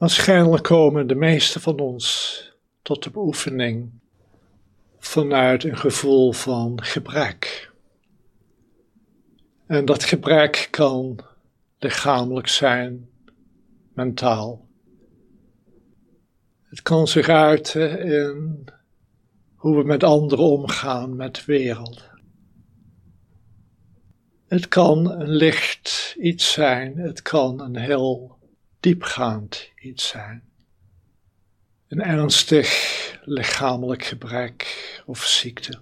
Waarschijnlijk komen de meeste van ons tot de beoefening vanuit een gevoel van gebrek. En dat gebrek kan lichamelijk zijn, mentaal. Het kan zich uiten in hoe we met anderen omgaan, met de wereld. Het kan een licht iets zijn, het kan een heel diepgaand iets zijn. Een ernstig lichamelijk gebrek of ziekte.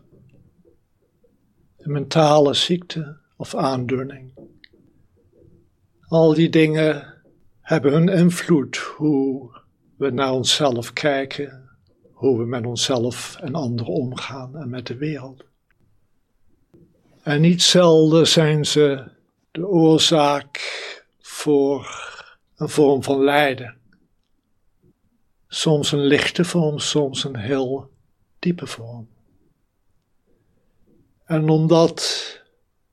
Een mentale ziekte of aandoening. Al die dingen hebben hun invloed hoe we naar onszelf kijken, hoe we met onszelf en anderen omgaan en met de wereld. En niet zelden zijn ze de oorzaak voor een vorm van lijden. Soms een lichte vorm, soms een heel diepe vorm. En omdat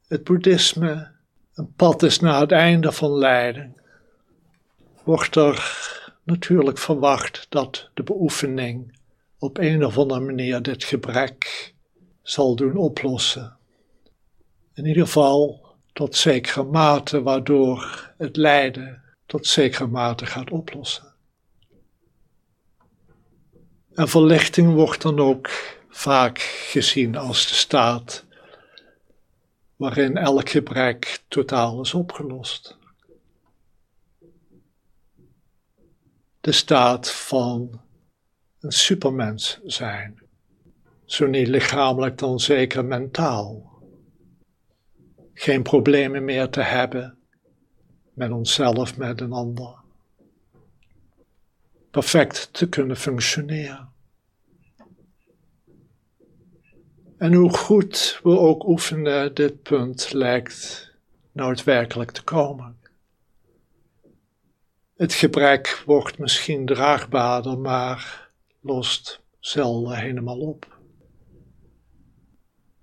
het boeddhisme een pad is naar het einde van lijden, wordt er natuurlijk verwacht dat de beoefening op een of andere manier dit gebrek zal doen oplossen. In ieder geval tot zekere mate, waardoor het lijden tot zekere mate gaat oplossen. En verlichting wordt dan ook vaak gezien als de staat waarin elk gebrek totaal is opgelost. De staat van een supermens zijn, zo niet lichamelijk dan zeker mentaal. Geen problemen meer te hebben met onszelf, met een ander perfect te kunnen functioneren. En hoe goed we ook oefenen, dit punt lijkt nooit werkelijk te komen. Het gebrek wordt misschien draagbaarder, maar lost zelden helemaal op.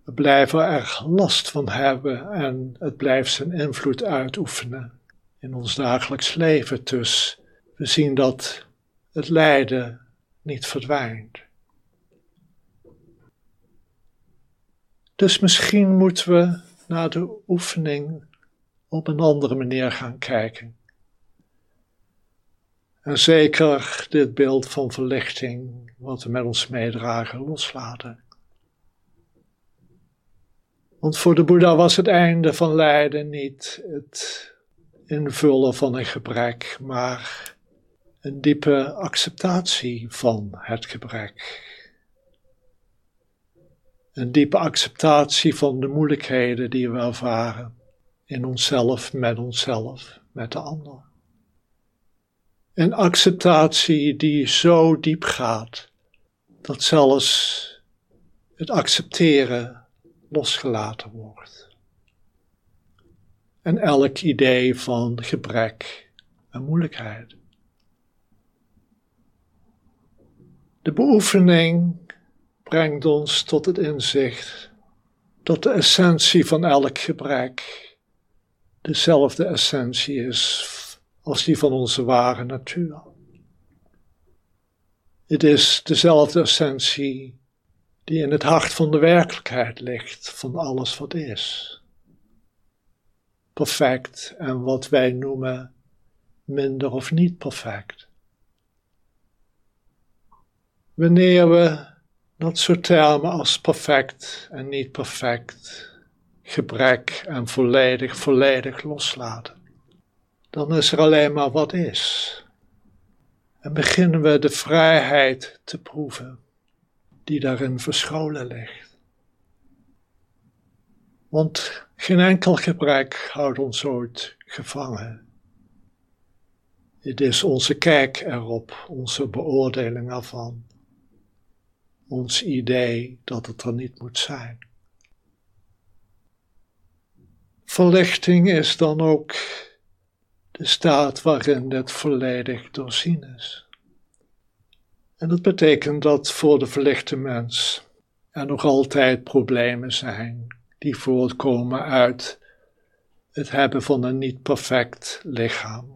We blijven er last van hebben en het blijft zijn invloed uitoefenen in ons dagelijks leven. Dus we zien dat het lijden niet verdwijnt. Dus misschien moeten we naar de oefening op een andere manier gaan kijken. En zeker dit beeld van verlichting, wat we met ons meedragen, loslaten. Want voor de Boeddha was het einde van lijden niet het invullen van een gebrek, maar een diepe acceptatie van het gebrek. Een diepe acceptatie van de moeilijkheden die we ervaren in onszelf, met onszelf, met de ander. Een acceptatie die zo diep gaat dat zelfs het accepteren losgelaten wordt. En elk idee van gebrek en moeilijkheid. De beoefening brengt ons tot het inzicht dat de essentie van elk gebrek dezelfde essentie is als die van onze ware natuur. Het is dezelfde essentie die in het hart van de werkelijkheid ligt, van alles wat is. Perfect en wat wij noemen minder of niet perfect. Wanneer we dat soort termen als perfect en niet perfect, gebrek en volledig, volledig loslaten, dan is er alleen maar wat is. En beginnen we de vrijheid te proeven die daarin verscholen ligt. Want geen enkel gebrek houdt ons ooit gevangen. Het is onze kijk erop, onze beoordeling ervan ons idee dat het er niet moet zijn. Verlichting is dan ook de staat waarin dit volledig doorzien is. En dat betekent dat voor de verlichte mens er nog altijd problemen zijn die voortkomen uit het hebben van een niet perfect lichaam.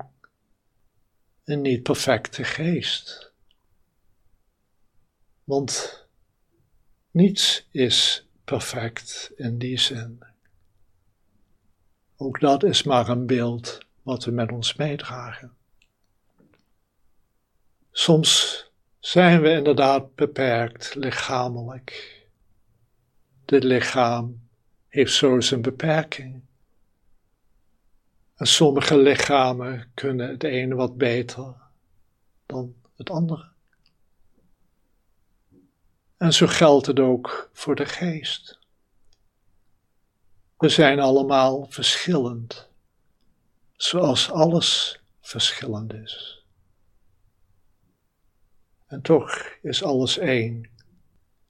een niet perfecte geest. Want niets is perfect in die zin. Ook dat is maar een beeld wat we met ons meedragen. Soms zijn we inderdaad beperkt lichamelijk. Dit lichaam heeft zo zijn beperking. En sommige lichamen kunnen het ene wat beter dan het andere. En zo geldt het ook voor de geest. We zijn allemaal verschillend, zoals alles verschillend is. En toch is alles één,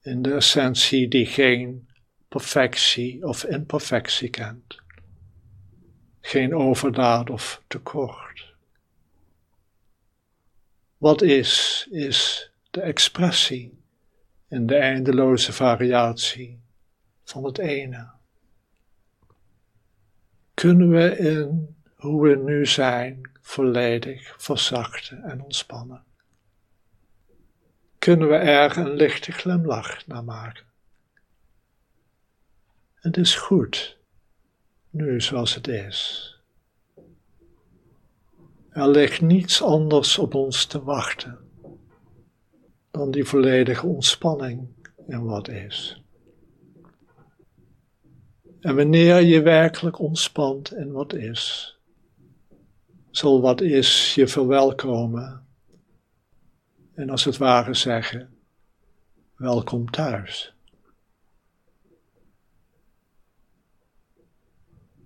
in de essentie die geen perfectie of imperfectie kent, geen overdaad of tekort. Wat is, is de expressie in de eindeloze variatie van het ene. Kunnen we in hoe we nu zijn volledig verzachten en ontspannen? Kunnen we er een lichte glimlach naar maken? Het is goed, nu zoals het is. Er ligt niets anders op ons te wachten dan die volledige ontspanning in wat is. En wanneer je werkelijk ontspant in wat is, zal wat is je verwelkomen en als het ware zeggen: Welkom thuis.